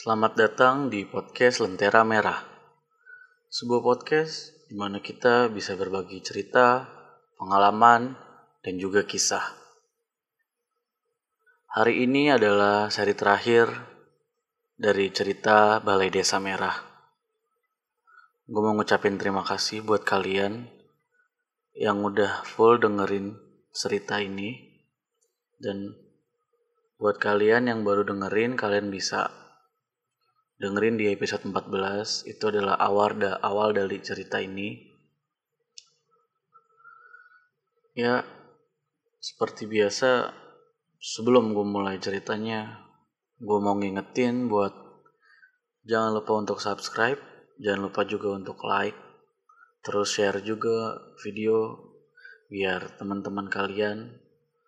Selamat datang di podcast Lentera Merah. Sebuah podcast di mana kita bisa berbagi cerita, pengalaman, dan juga kisah. Hari ini adalah seri terakhir dari cerita Balai Desa Merah. Gue mau ngucapin terima kasih buat kalian yang udah full dengerin cerita ini. Dan buat kalian yang baru dengerin, kalian bisa dengerin di episode 14 itu adalah awal da, awal dari cerita ini. Ya seperti biasa sebelum gue mulai ceritanya gue mau ngingetin buat jangan lupa untuk subscribe jangan lupa juga untuk like terus share juga video biar teman-teman kalian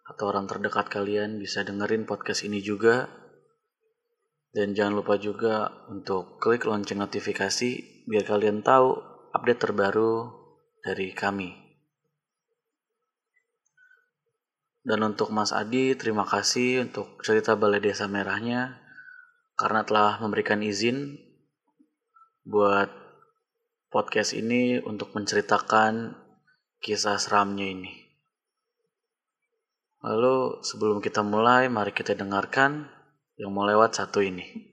atau orang terdekat kalian bisa dengerin podcast ini juga dan jangan lupa juga untuk klik lonceng notifikasi biar kalian tahu update terbaru dari kami. Dan untuk Mas Adi, terima kasih untuk cerita Balai Desa Merahnya karena telah memberikan izin buat podcast ini untuk menceritakan kisah seramnya ini. Lalu sebelum kita mulai, mari kita dengarkan yang mau lewat satu ini.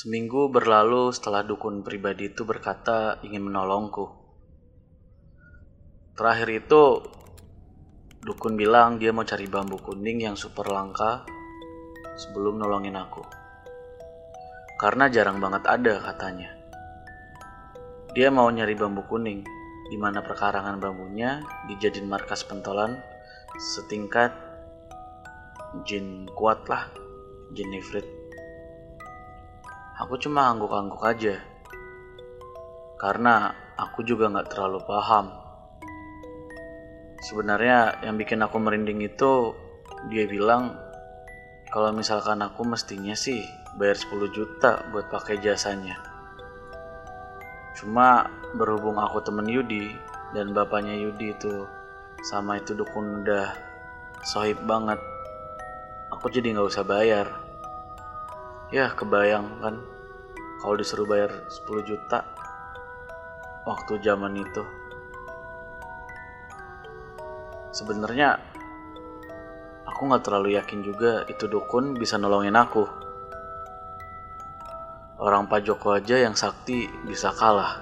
Seminggu berlalu setelah dukun pribadi itu berkata ingin menolongku. Terakhir itu Dukun bilang dia mau cari bambu kuning yang super langka sebelum nolongin aku. Karena jarang banget ada katanya. Dia mau nyari bambu kuning, di mana perkarangan bambunya dijadiin markas pentolan setingkat jin kuat lah, jin nifrit. Aku cuma angguk-angguk aja, karena aku juga nggak terlalu paham sebenarnya yang bikin aku merinding itu dia bilang kalau misalkan aku mestinya sih bayar 10 juta buat pakai jasanya. Cuma berhubung aku temen Yudi dan bapaknya Yudi itu sama itu dukun udah sohib banget aku jadi nggak usah bayar. Ya kebayang kan kalau disuruh bayar 10 juta waktu zaman itu Sebenarnya aku nggak terlalu yakin juga itu dukun bisa nolongin aku. Orang Pak Joko aja yang sakti bisa kalah.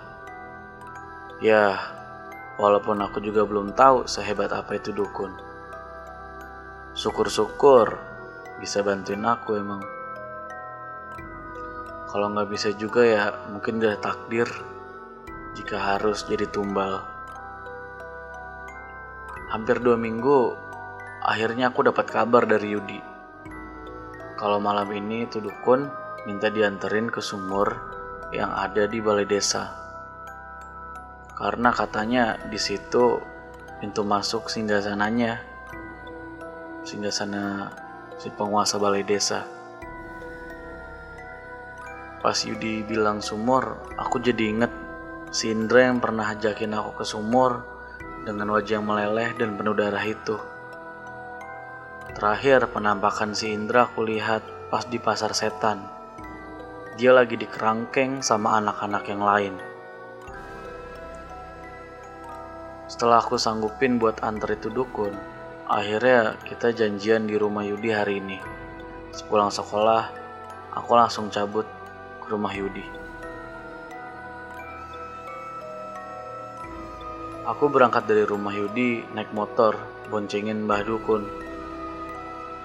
Ya, walaupun aku juga belum tahu sehebat apa itu dukun. Syukur-syukur bisa bantuin aku emang. Kalau nggak bisa juga ya mungkin udah takdir jika harus jadi tumbal hampir dua minggu akhirnya aku dapat kabar dari Yudi. Kalau malam ini itu dukun minta dianterin ke sumur yang ada di balai desa. Karena katanya di situ pintu masuk singgah sananya singgah sana si penguasa balai desa. Pas Yudi bilang sumur aku jadi inget si yang pernah ajakin aku ke sumur dengan wajah yang meleleh dan penuh darah itu. Terakhir penampakan si Indra aku lihat pas di pasar setan. Dia lagi di kerangkeng sama anak-anak yang lain. Setelah aku sanggupin buat antar itu dukun, akhirnya kita janjian di rumah Yudi hari ini. Sepulang sekolah, aku langsung cabut ke rumah Yudi. Aku berangkat dari rumah Yudi naik motor, boncengin Mbah Dukun.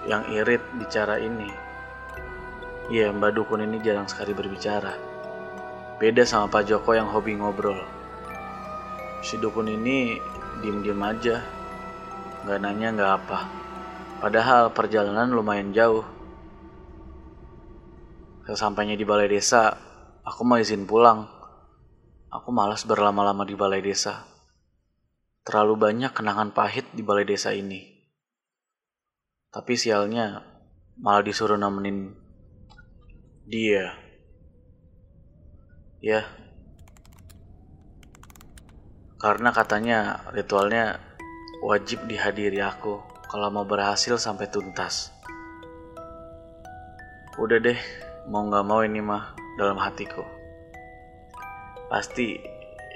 Yang irit bicara ini. Iya, Mbah Dukun ini jarang sekali berbicara. Beda sama Pak Joko yang hobi ngobrol. Si Dukun ini diem-diem aja. Gak nanya gak apa. Padahal perjalanan lumayan jauh. Sesampainya di balai desa, aku mau izin pulang. Aku malas berlama-lama di balai desa. Terlalu banyak kenangan pahit di balai desa ini. Tapi sialnya, malah disuruh nemenin dia. Ya. Karena katanya ritualnya wajib dihadiri aku kalau mau berhasil sampai tuntas. Udah deh, mau gak mau ini mah dalam hatiku. Pasti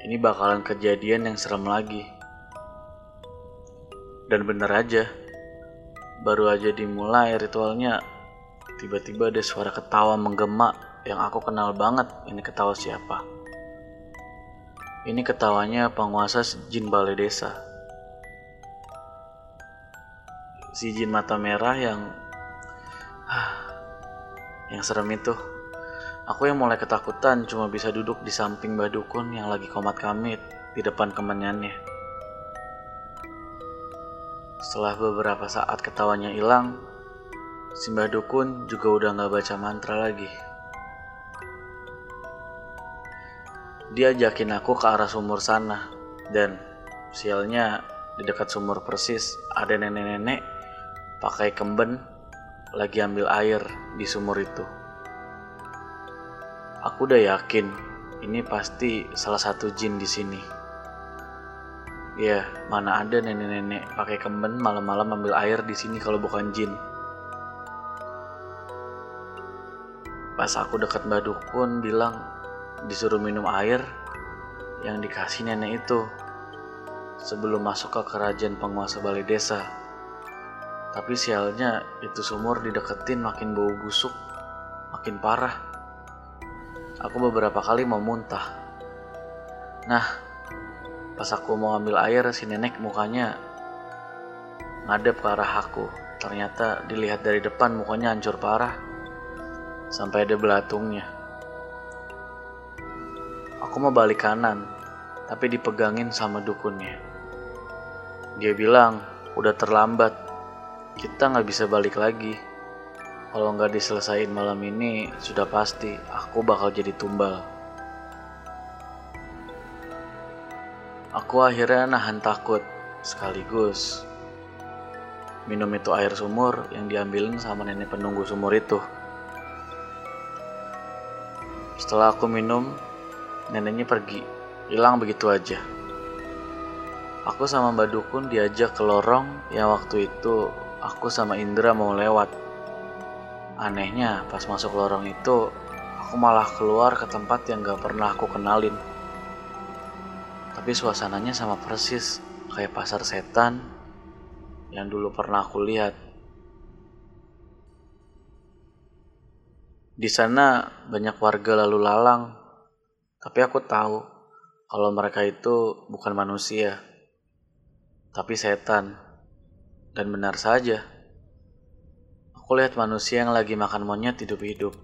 ini bakalan kejadian yang serem lagi. Dan bener aja, baru aja dimulai ritualnya, tiba-tiba ada suara ketawa menggema yang aku kenal banget. Ini ketawa siapa? Ini ketawanya penguasa jin balai desa. Si jin mata merah yang yang serem itu. Aku yang mulai ketakutan cuma bisa duduk di samping Mbah Dukun yang lagi komat kamit di depan kemenyannya. Setelah beberapa saat ketawanya hilang, si Mbah Dukun juga udah gak baca mantra lagi. Dia ajakin aku ke arah sumur sana, dan sialnya di dekat sumur persis ada nenek-nenek pakai kemben lagi ambil air di sumur itu. Aku udah yakin ini pasti salah satu jin di sini. Ya, mana ada nenek-nenek pakai kemben malam-malam ambil air di sini kalau bukan jin. Pas aku dekat Mbak Dukun bilang disuruh minum air yang dikasih nenek itu sebelum masuk ke kerajaan penguasa balai desa. Tapi sialnya itu sumur dideketin makin bau busuk, makin parah. Aku beberapa kali mau muntah. Nah, pas aku mau ambil air, si nenek mukanya ngadep ke arah aku. Ternyata dilihat dari depan mukanya hancur parah. Sampai ada belatungnya. Aku mau balik kanan, tapi dipegangin sama dukunnya. Dia bilang, udah terlambat, kita nggak bisa balik lagi. Kalau nggak diselesain malam ini, sudah pasti aku bakal jadi tumbal. Aku akhirnya nahan takut, sekaligus minum itu air sumur yang diambilin sama nenek penunggu sumur itu. Setelah aku minum, neneknya pergi, hilang begitu aja. Aku sama Mbak Dukun diajak ke lorong yang waktu itu aku sama Indra mau lewat. Anehnya, pas masuk lorong itu, aku malah keluar ke tempat yang gak pernah aku kenalin. Tapi suasananya sama persis, kayak pasar setan yang dulu pernah aku lihat. Di sana banyak warga lalu lalang, tapi aku tahu kalau mereka itu bukan manusia, tapi setan. Dan benar saja, aku lihat manusia yang lagi makan monyet hidup-hidup.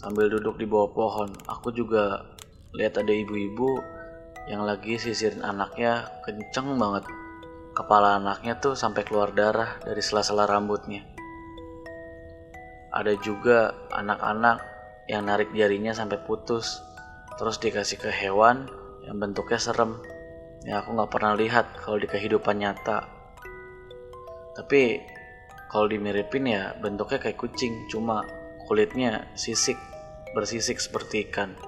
Sambil duduk di bawah pohon, aku juga lihat ada ibu-ibu yang lagi sisirin anaknya kenceng banget. Kepala anaknya tuh sampai keluar darah dari sela-sela rambutnya. Ada juga anak-anak yang narik jarinya sampai putus, terus dikasih ke hewan yang bentuknya serem. Ya aku nggak pernah lihat kalau di kehidupan nyata tapi kalau dimiripin ya bentuknya kayak kucing cuma kulitnya sisik bersisik seperti ikan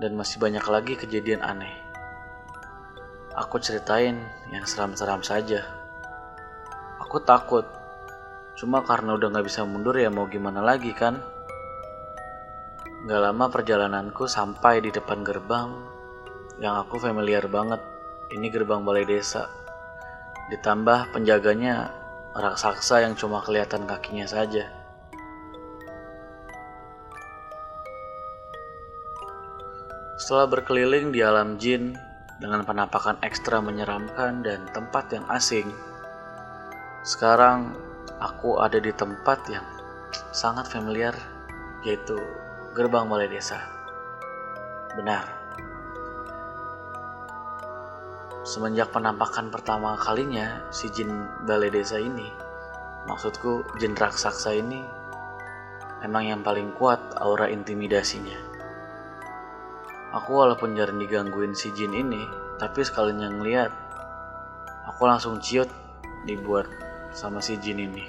dan masih banyak lagi kejadian aneh. Aku ceritain yang seram-seram saja. Aku takut. Cuma karena udah gak bisa mundur ya mau gimana lagi kan? Gak lama perjalananku sampai di depan gerbang yang aku familiar banget. Ini gerbang balai desa. Ditambah penjaganya raksasa yang cuma kelihatan kakinya saja. Setelah berkeliling di alam jin dengan penampakan ekstra menyeramkan dan tempat yang asing, sekarang aku ada di tempat yang sangat familiar, yaitu gerbang balai desa. Benar, semenjak penampakan pertama kalinya si jin balai desa ini maksudku jin raksasa ini emang yang paling kuat aura intimidasinya aku walaupun jarang digangguin si jin ini tapi sekalinya ngeliat aku langsung ciut dibuat sama si jin ini.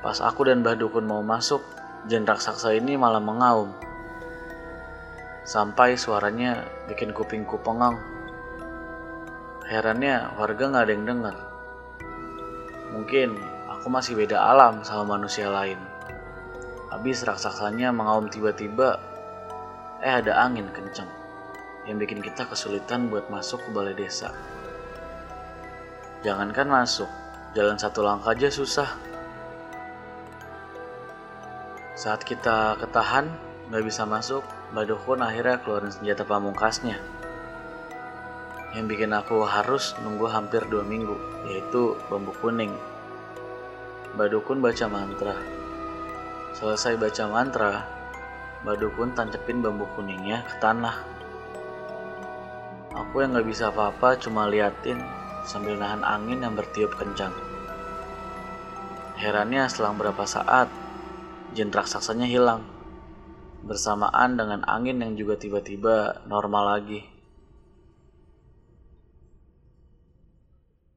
Pas aku dan Mbah Dukun mau masuk, jin raksasa ini malah mengaum. Sampai suaranya bikin kupingku pengang. Herannya warga nggak ada yang dengar. Mungkin aku masih beda alam sama manusia lain. Habis raksasanya mengaum tiba-tiba, eh ada angin kencang yang bikin kita kesulitan buat masuk ke balai desa. Jangankan masuk, jalan satu langkah aja susah. Saat kita ketahan, nggak bisa masuk, Mbak Dukun akhirnya keluarin senjata pamungkasnya. Yang bikin aku harus nunggu hampir dua minggu, yaitu bambu kuning. Mbak Dukun baca mantra, Selesai baca mantra, Mbak Dukun tancepin bambu kuningnya ke tanah. Aku yang gak bisa apa-apa cuma liatin sambil nahan angin yang bertiup kencang. Herannya selang berapa saat, jin raksasanya hilang. Bersamaan dengan angin yang juga tiba-tiba normal lagi.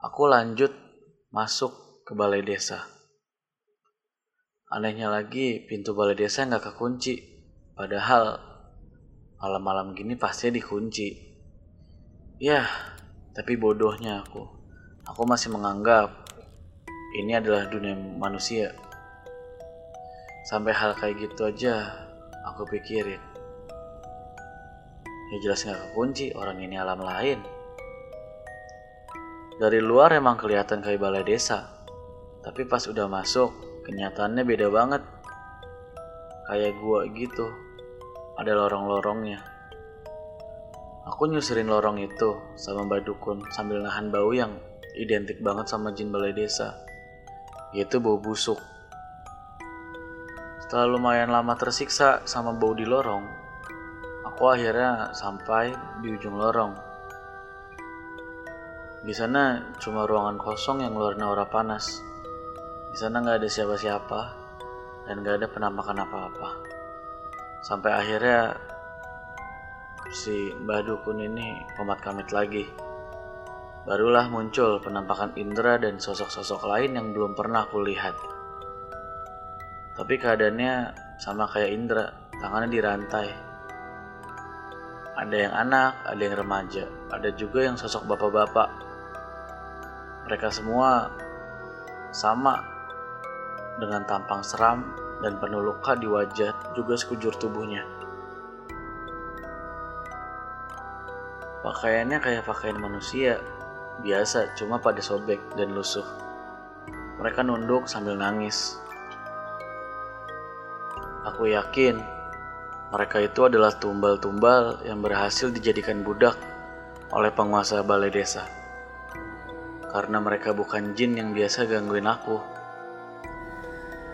Aku lanjut masuk ke balai desa. Anehnya lagi, pintu balai desa nggak kekunci. Padahal malam-malam gini pasti dikunci. Ya, tapi bodohnya aku. Aku masih menganggap ini adalah dunia manusia. Sampai hal kayak gitu aja aku pikirin. Ya jelas nggak kekunci, orang ini alam lain. Dari luar emang kelihatan kayak balai desa. Tapi pas udah masuk, kenyataannya beda banget kayak gua gitu. Ada lorong-lorongnya. Aku nyusirin lorong itu sama mbak dukun sambil nahan bau yang identik banget sama jin balai desa. Yaitu bau busuk. Setelah lumayan lama tersiksa sama bau di lorong aku akhirnya sampai di ujung lorong. Di sana cuma ruangan kosong yang ngeluarin aura panas. Di sana nggak ada siapa-siapa dan nggak ada penampakan apa-apa. Sampai akhirnya si Mbah Dukun ini komat kamit lagi. Barulah muncul penampakan Indra dan sosok-sosok lain yang belum pernah aku lihat. Tapi keadaannya sama kayak Indra, tangannya dirantai. Ada yang anak, ada yang remaja, ada juga yang sosok bapak-bapak. Mereka semua sama dengan tampang seram dan penuh luka di wajah juga sekujur tubuhnya. Pakaiannya kayak pakaian manusia, biasa cuma pada sobek dan lusuh. Mereka nunduk sambil nangis. Aku yakin mereka itu adalah tumbal-tumbal yang berhasil dijadikan budak oleh penguasa balai desa. Karena mereka bukan jin yang biasa gangguin aku.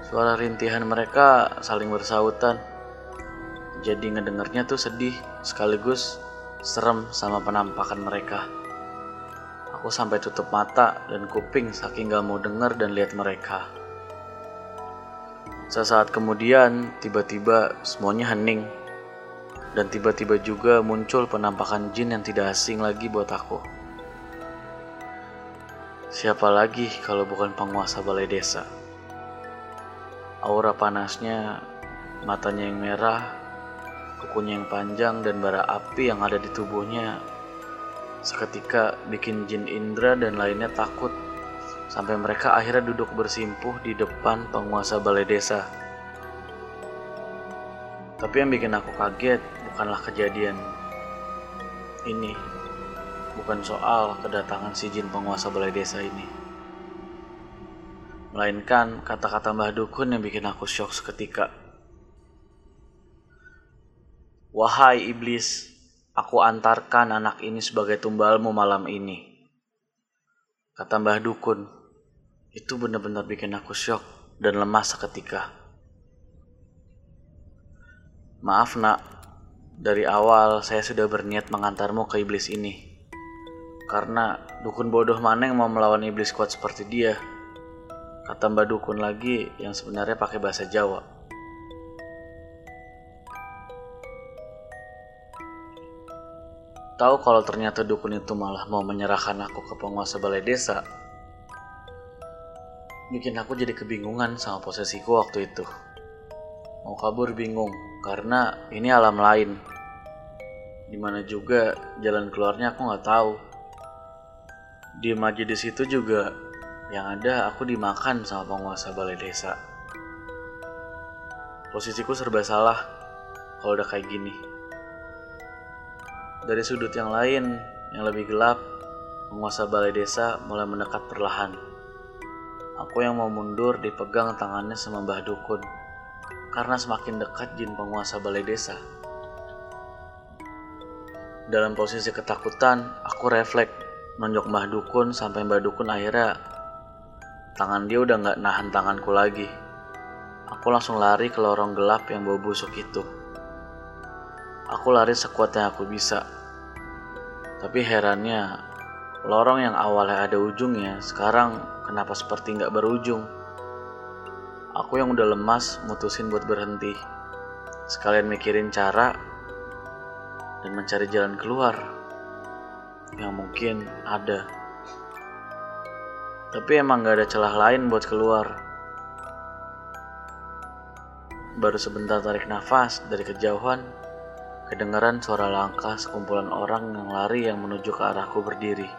Suara rintihan mereka saling bersautan. Jadi ngedengarnya tuh sedih sekaligus serem sama penampakan mereka. Aku sampai tutup mata dan kuping saking gak mau denger dan lihat mereka. Sesaat kemudian, tiba-tiba semuanya hening. Dan tiba-tiba juga muncul penampakan jin yang tidak asing lagi buat aku. Siapa lagi kalau bukan penguasa balai desa? Aura panasnya, matanya yang merah, kukunya yang panjang dan bara api yang ada di tubuhnya seketika bikin Jin Indra dan lainnya takut sampai mereka akhirnya duduk bersimpuh di depan penguasa balai desa. Tapi yang bikin aku kaget bukanlah kejadian ini, bukan soal kedatangan si Jin penguasa balai desa ini. Melainkan kata-kata Mbah Dukun yang bikin aku syok seketika. Wahai iblis, aku antarkan anak ini sebagai tumbalmu malam ini. Kata Mbah Dukun, itu benar-benar bikin aku syok dan lemas seketika. Maaf nak, dari awal saya sudah berniat mengantarmu ke iblis ini. Karena dukun bodoh mana yang mau melawan iblis kuat seperti dia? Kata Mbak Dukun lagi yang sebenarnya pakai bahasa Jawa. Tahu kalau ternyata dukun itu malah mau menyerahkan aku ke penguasa balai desa. bikin aku jadi kebingungan sama posisiku waktu itu. Mau kabur bingung, karena ini alam lain. Di mana juga jalan keluarnya aku nggak tahu. Diem aja di situ juga, yang ada aku dimakan sama penguasa balai desa. Posisiku serba salah kalau udah kayak gini. Dari sudut yang lain, yang lebih gelap, penguasa balai desa mulai mendekat perlahan. Aku yang mau mundur dipegang tangannya sama Mbah Dukun, karena semakin dekat jin penguasa balai desa. Dalam posisi ketakutan, aku refleks nonjok Mbah Dukun sampai Mbah Dukun akhirnya tangan dia udah nggak nahan tanganku lagi. Aku langsung lari ke lorong gelap yang bau busuk itu. Aku lari sekuat yang aku bisa. Tapi herannya, lorong yang awalnya ada ujungnya, sekarang kenapa seperti nggak berujung? Aku yang udah lemas mutusin buat berhenti. Sekalian mikirin cara dan mencari jalan keluar yang mungkin ada. Tapi emang gak ada celah lain buat keluar. Baru sebentar tarik nafas dari kejauhan, kedengaran suara langkah sekumpulan orang yang lari yang menuju ke arahku berdiri.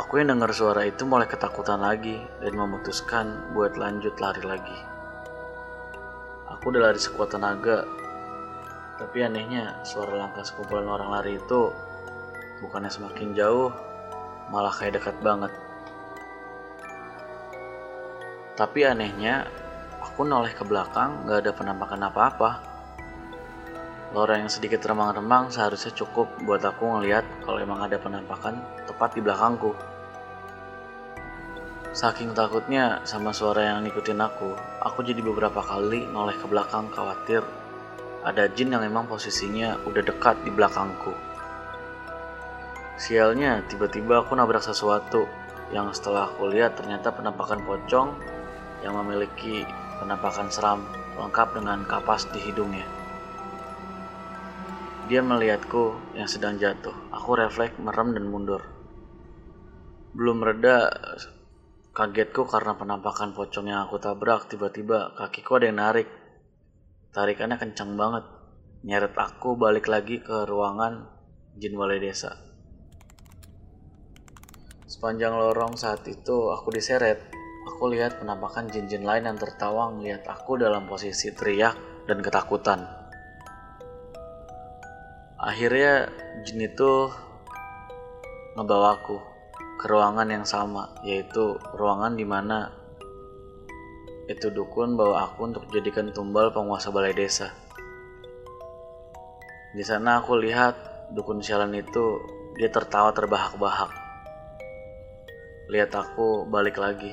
Aku yang dengar suara itu mulai ketakutan lagi dan memutuskan buat lanjut lari lagi. Aku udah lari sekuat tenaga, tapi anehnya suara langkah sekumpulan orang lari itu bukannya semakin jauh, malah kayak dekat banget. Tapi anehnya, aku noleh ke belakang gak ada penampakan apa-apa. Lorong yang sedikit remang-remang seharusnya cukup buat aku ngeliat kalau emang ada penampakan tepat di belakangku. Saking takutnya sama suara yang ngikutin aku, aku jadi beberapa kali noleh ke belakang khawatir ada jin yang emang posisinya udah dekat di belakangku. Sialnya, tiba-tiba aku nabrak sesuatu yang setelah aku lihat ternyata penampakan pocong yang memiliki penampakan seram lengkap dengan kapas di hidungnya. Dia melihatku yang sedang jatuh. Aku refleks merem dan mundur. Belum reda kagetku karena penampakan pocong yang aku tabrak. Tiba-tiba kakiku ada yang narik. Tarikannya kencang banget. Nyeret aku balik lagi ke ruangan jin balai desa. Sepanjang lorong saat itu aku diseret. Aku lihat penampakan jin-jin lain yang tertawa melihat aku dalam posisi teriak dan ketakutan. Akhirnya jin itu ngebawaku ke ruangan yang sama, yaitu ruangan di mana itu dukun bawa aku untuk jadikan tumbal penguasa balai desa. Di sana aku lihat dukun sialan itu dia tertawa terbahak-bahak. Lihat aku balik lagi.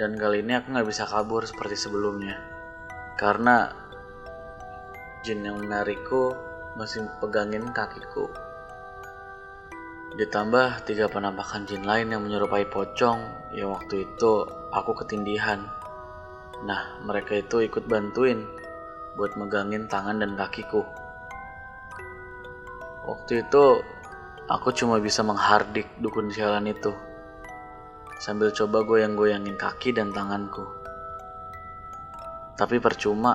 Dan kali ini aku nggak bisa kabur seperti sebelumnya. Karena jin yang menarikku masih pegangin kakiku. Ditambah tiga penampakan jin lain yang menyerupai pocong yang waktu itu aku ketindihan. Nah, mereka itu ikut bantuin buat megangin tangan dan kakiku. Waktu itu aku cuma bisa menghardik dukun sialan itu sambil coba goyang-goyangin kaki dan tanganku. Tapi percuma,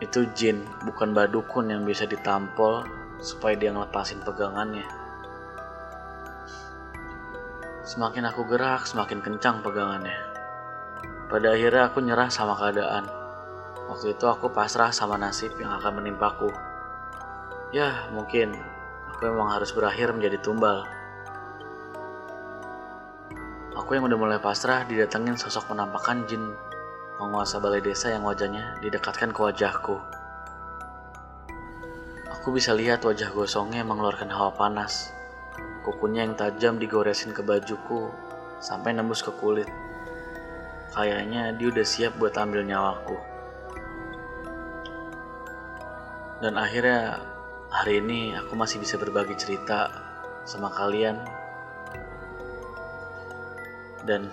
itu jin, bukan badukun yang bisa ditampol supaya dia ngelepasin pegangannya. Semakin aku gerak, semakin kencang pegangannya. Pada akhirnya aku nyerah sama keadaan. Waktu itu aku pasrah sama nasib yang akan menimpaku. Ya, mungkin aku memang harus berakhir menjadi tumbal. Aku yang udah mulai pasrah didatengin sosok penampakan jin penguasa balai desa yang wajahnya didekatkan ke wajahku. Aku bisa lihat wajah gosongnya mengeluarkan hawa panas. Kukunya yang tajam digoresin ke bajuku sampai nembus ke kulit. Kayaknya dia udah siap buat ambil nyawaku. Dan akhirnya Hari ini aku masih bisa berbagi cerita sama kalian. Dan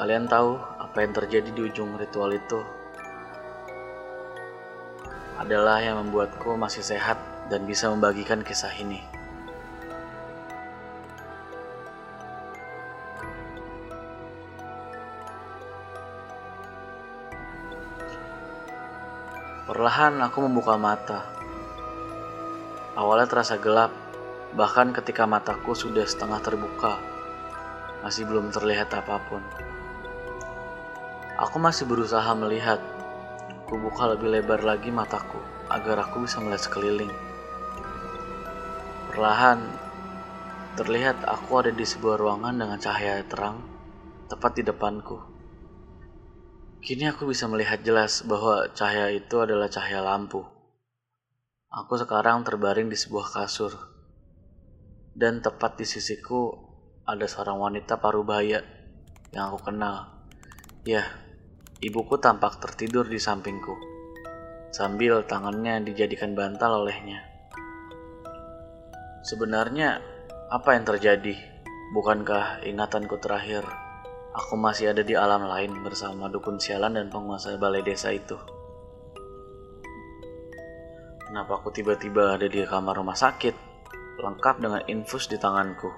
kalian tahu apa yang terjadi di ujung ritual itu? Adalah yang membuatku masih sehat dan bisa membagikan kisah ini. Perlahan aku membuka mata. Awalnya terasa gelap, bahkan ketika mataku sudah setengah terbuka, masih belum terlihat apa pun. Aku masih berusaha melihat. Ku buka lebih lebar lagi mataku agar aku bisa melihat sekeliling. Perlahan, terlihat aku ada di sebuah ruangan dengan cahaya terang tepat di depanku. Kini aku bisa melihat jelas bahwa cahaya itu adalah cahaya lampu. Aku sekarang terbaring di sebuah kasur. Dan tepat di sisiku ada seorang wanita parubaya yang aku kenal. Ya, ibuku tampak tertidur di sampingku. Sambil tangannya dijadikan bantal olehnya. Sebenarnya apa yang terjadi? Bukankah ingatanku terakhir Aku masih ada di alam lain bersama dukun sialan dan penguasa balai desa itu. Kenapa aku tiba-tiba ada di kamar rumah sakit, lengkap dengan infus di tanganku?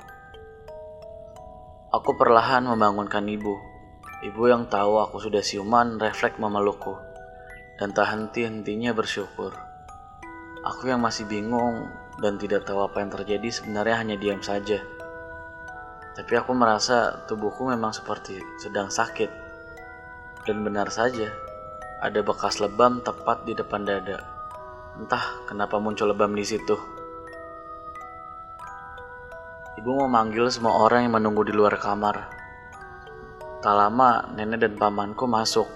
Aku perlahan membangunkan ibu. Ibu yang tahu aku sudah siuman refleks memelukku, dan tak henti-hentinya bersyukur. Aku yang masih bingung dan tidak tahu apa yang terjadi sebenarnya hanya diam saja tapi aku merasa tubuhku memang seperti sedang sakit. Dan benar saja, ada bekas lebam tepat di depan dada. Entah kenapa muncul lebam di situ. Ibu memanggil semua orang yang menunggu di luar kamar. Tak lama, nenek dan pamanku masuk.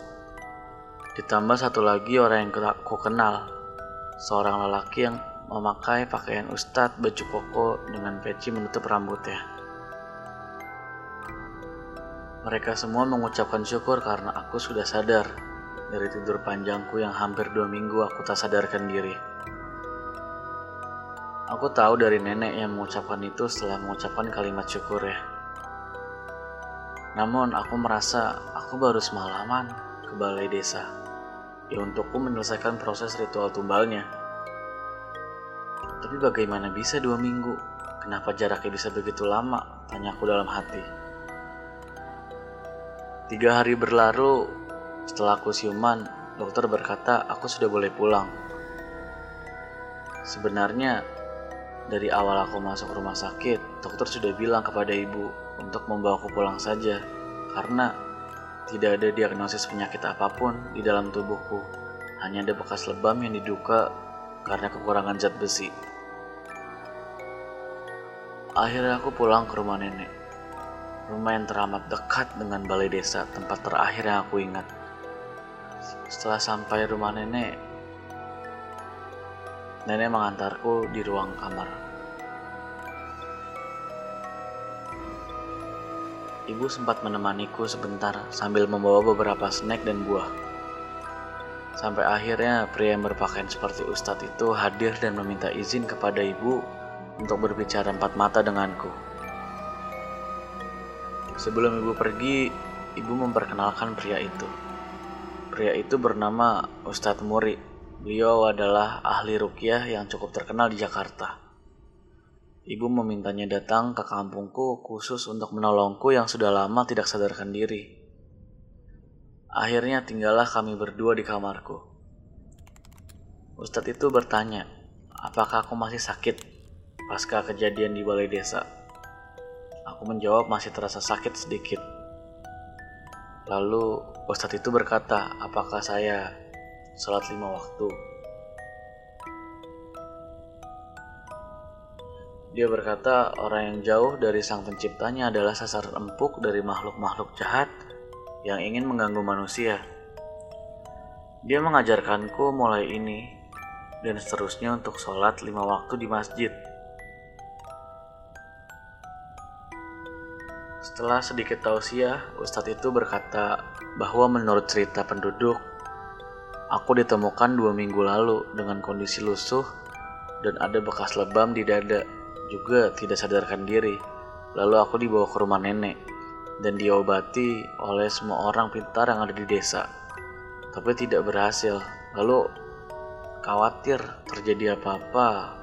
Ditambah satu lagi orang yang aku kenal. Seorang lelaki yang memakai pakaian ustadz baju koko dengan peci menutup rambutnya. Mereka semua mengucapkan syukur karena aku sudah sadar dari tidur panjangku yang hampir dua minggu aku tak sadarkan diri. Aku tahu dari nenek yang mengucapkan itu setelah mengucapkan kalimat syukur ya. Namun aku merasa aku baru semalaman ke balai desa ya untukku menyelesaikan proses ritual tumbalnya. Tapi bagaimana bisa dua minggu? Kenapa jaraknya bisa begitu lama? Tanyaku dalam hati. Tiga hari berlalu setelah aku siuman, dokter berkata aku sudah boleh pulang. Sebenarnya dari awal aku masuk rumah sakit, dokter sudah bilang kepada ibu untuk membawa aku pulang saja karena tidak ada diagnosis penyakit apa pun di dalam tubuhku. Hanya ada bekas lebam yang diduga karena kekurangan zat besi. Akhirnya aku pulang ke rumah nenek. Rumah yang teramat dekat dengan balai desa, tempat terakhir yang aku ingat. Setelah sampai rumah nenek, nenek mengantarku di ruang kamar. Ibu sempat menemaniku sebentar sambil membawa beberapa snack dan buah. Sampai akhirnya pria yang berpakaian seperti ustadz itu hadir dan meminta izin kepada ibu untuk berbicara empat mata denganku. Sebelum ibu pergi, ibu memperkenalkan pria itu. Pria itu bernama Ustadz Muri. Beliau adalah ahli rukyah yang cukup terkenal di Jakarta. Ibu memintanya datang ke kampungku khusus untuk menolongku yang sudah lama tidak sadarkan diri. Akhirnya tinggallah kami berdua di kamarku. Ustadz itu bertanya, apakah aku masih sakit pasca kejadian di balai desa. Aku menjawab masih terasa sakit sedikit. Lalu Ustadz itu berkata, apakah saya sholat lima waktu? Dia berkata orang yang jauh dari sang penciptanya adalah sasaran empuk dari makhluk-makhluk jahat yang ingin mengganggu manusia. Dia mengajarkanku mulai ini dan seterusnya untuk sholat lima waktu di masjid. Setelah sedikit tausiah, Ustadz itu berkata bahwa menurut cerita penduduk, aku ditemukan dua minggu lalu dengan kondisi lusuh dan ada bekas lebam di dada, juga tidak sadarkan diri. Lalu aku dibawa ke rumah nenek dan diobati oleh semua orang pintar yang ada di desa. Tapi tidak berhasil. Lalu khawatir terjadi apa-apa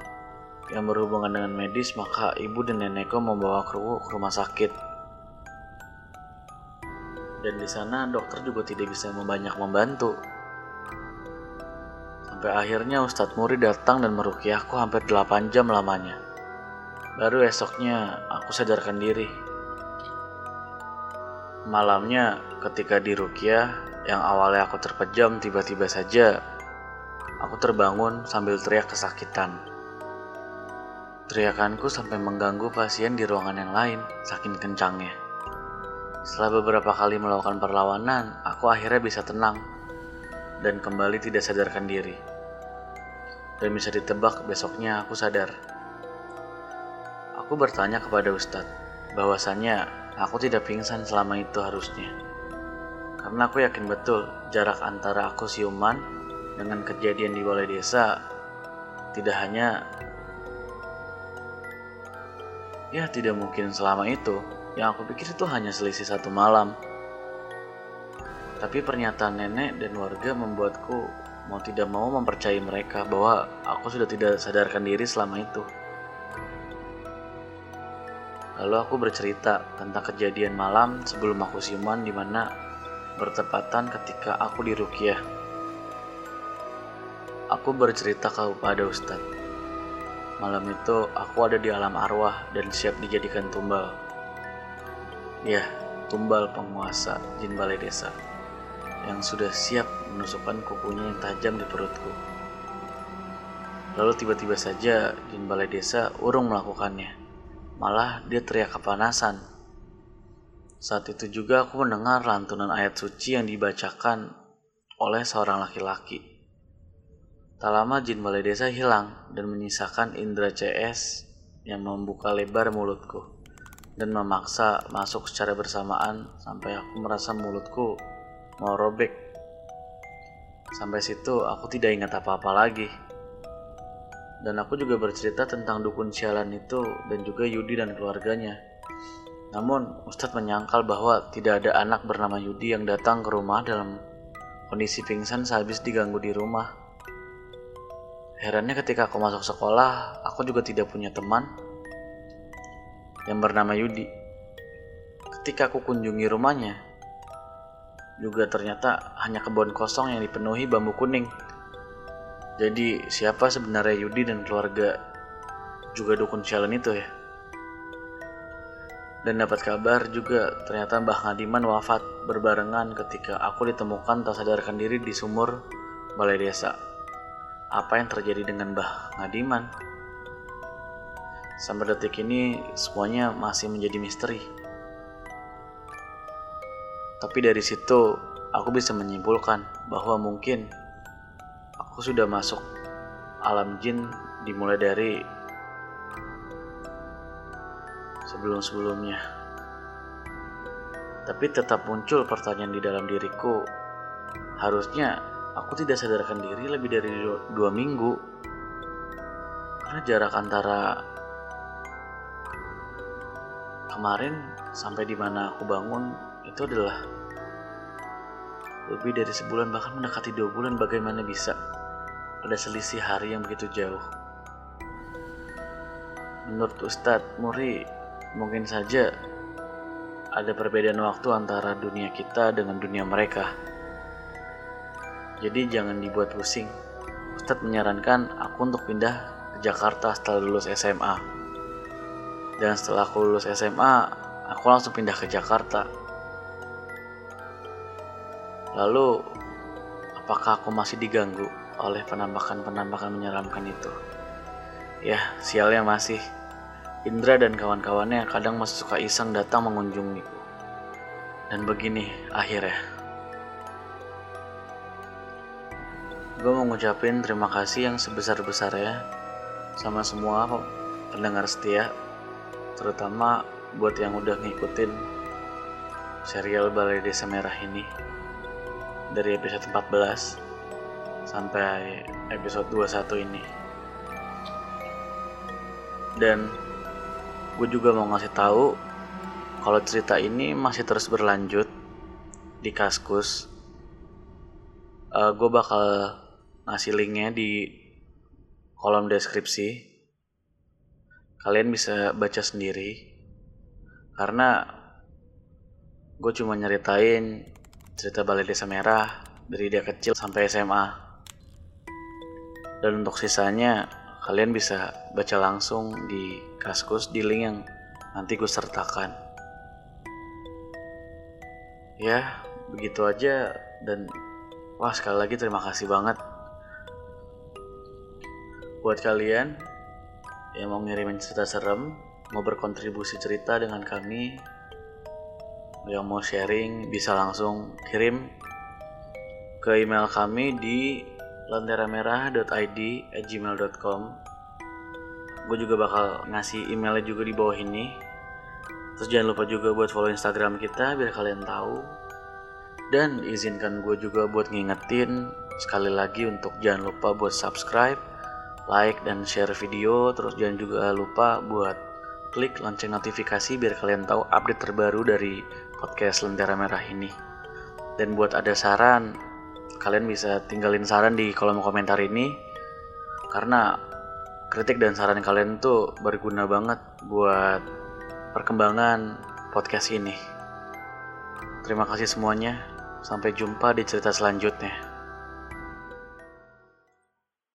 yang berhubungan dengan medis, maka ibu dan nenekku membawa ke rumah sakit dan di sana dokter juga tidak bisa banyak membantu. Sampai akhirnya Ustadz Muri datang dan merukiahku hampir 8 jam lamanya. Baru esoknya aku sadarkan diri. Malamnya ketika di rukiah yang awalnya aku terpejam tiba-tiba saja aku terbangun sambil teriak kesakitan. Teriakanku sampai mengganggu pasien di ruangan yang lain saking kencangnya. Setelah beberapa kali melakukan perlawanan, aku akhirnya bisa tenang dan kembali tidak sadarkan diri. Dan bisa ditebak besoknya aku sadar. Aku bertanya kepada Ustadz, bahwasannya aku tidak pingsan selama itu harusnya. Karena aku yakin betul jarak antara aku siuman dengan kejadian di balai desa tidak hanya ya tidak mungkin selama itu. Yang aku pikir itu hanya selisih satu malam. Tapi pernyataan nenek dan warga membuatku mau tidak mau mempercayai mereka bahwa aku sudah tidak sadarkan diri selama itu. Lalu aku bercerita tentang kejadian malam sebelum aku siuman di mana bertepatan ketika aku di Rukiah. Aku bercerita kepada Ustadz. Malam itu aku ada di alam arwah dan siap dijadikan tumbal. Ya, tumbal penguasa jin balai desa yang sudah siap menusukkan kukunya yang tajam di perutku. Lalu tiba-tiba saja jin balai desa urung melakukannya. Malah dia teriak kepanasan. Saat itu juga aku mendengar lantunan ayat suci yang dibacakan oleh seorang laki-laki. Tak lama jin balai desa hilang dan menyisakan indera CS yang membuka lebar mulutku dan memaksa masuk secara bersamaan sampai aku merasa mulutku mau robek. Sampai situ aku tidak ingat apa-apa lagi. Dan aku juga bercerita tentang dukun sialan itu dan juga Yudi dan keluarganya. Namun Ustadz menyangkal bahwa tidak ada anak bernama Yudi yang datang ke rumah dalam kondisi pingsan sehabis diganggu di rumah. Herannya ketika aku masuk sekolah, aku juga tidak punya teman yang bernama Yudi. Ketika aku kunjungi rumahnya, juga ternyata hanya kebun kosong yang dipenuhi bambu kuning. Jadi siapa sebenarnya Yudi dan keluarga juga dukun sialan itu ya? Dan dapat kabar juga ternyata Mbah Ngadiman wafat berbarengan ketika aku ditemukan tak sadarkan diri di sumur balai desa. Apa yang terjadi dengan Mbah Ngadiman? Sampai detik ini semuanya masih menjadi misteri. Tapi dari situ aku bisa menyimpulkan bahwa mungkin aku sudah masuk alam jin dimulai dari sebelum-sebelumnya. Tapi tetap muncul pertanyaan di dalam diriku. Harusnya aku tidak sadarkan diri lebih dari dua, minggu. Karena jarak antara kemarin sampai di mana aku bangun itu adalah lebih dari sebulan bahkan mendekati dua bulan bagaimana bisa ada selisih hari yang begitu jauh. Menurut Ustadz Muri mungkin saja ada perbedaan waktu antara dunia kita dengan dunia mereka. Jadi jangan dibuat pusing. Ustadz menyarankan aku untuk pindah ke Jakarta setelah lulus SMA dan setelah aku lulus SMA aku langsung pindah ke Jakarta Lalu, apakah aku masih diganggu oleh penampakan-penampakan menyeramkan itu? Ya, sialnya masih. Indra dan kawan-kawannya kadang masih suka iseng datang mengunjungiku. Dan begini akhirnya. Gue mau ngucapin terima kasih yang sebesar-besarnya sama semua pendengar setia, terutama buat yang udah ngikutin serial Balai Desa Merah ini dari episode 14 sampai episode 21 ini. Dan gue juga mau ngasih tahu kalau cerita ini masih terus berlanjut di Kaskus. Uh, gue bakal ngasih linknya di kolom deskripsi. Kalian bisa baca sendiri. Karena gue cuma nyeritain cerita Balai Desa Merah dari dia kecil sampai SMA. Dan untuk sisanya kalian bisa baca langsung di Kaskus di link yang nanti gue sertakan. Ya, begitu aja dan wah sekali lagi terima kasih banget buat kalian yang mau ngirimin cerita serem, mau berkontribusi cerita dengan kami, yang mau sharing bisa langsung kirim ke email kami di lenteramerah.id gue juga bakal ngasih emailnya juga di bawah ini. Terus jangan lupa juga buat follow instagram kita biar kalian tahu. Dan izinkan gue juga buat ngingetin sekali lagi untuk jangan lupa buat subscribe like dan share video terus jangan juga lupa buat klik lonceng notifikasi biar kalian tahu update terbaru dari podcast Lentera Merah ini dan buat ada saran kalian bisa tinggalin saran di kolom komentar ini karena kritik dan saran kalian tuh berguna banget buat perkembangan podcast ini. Terima kasih semuanya. Sampai jumpa di cerita selanjutnya.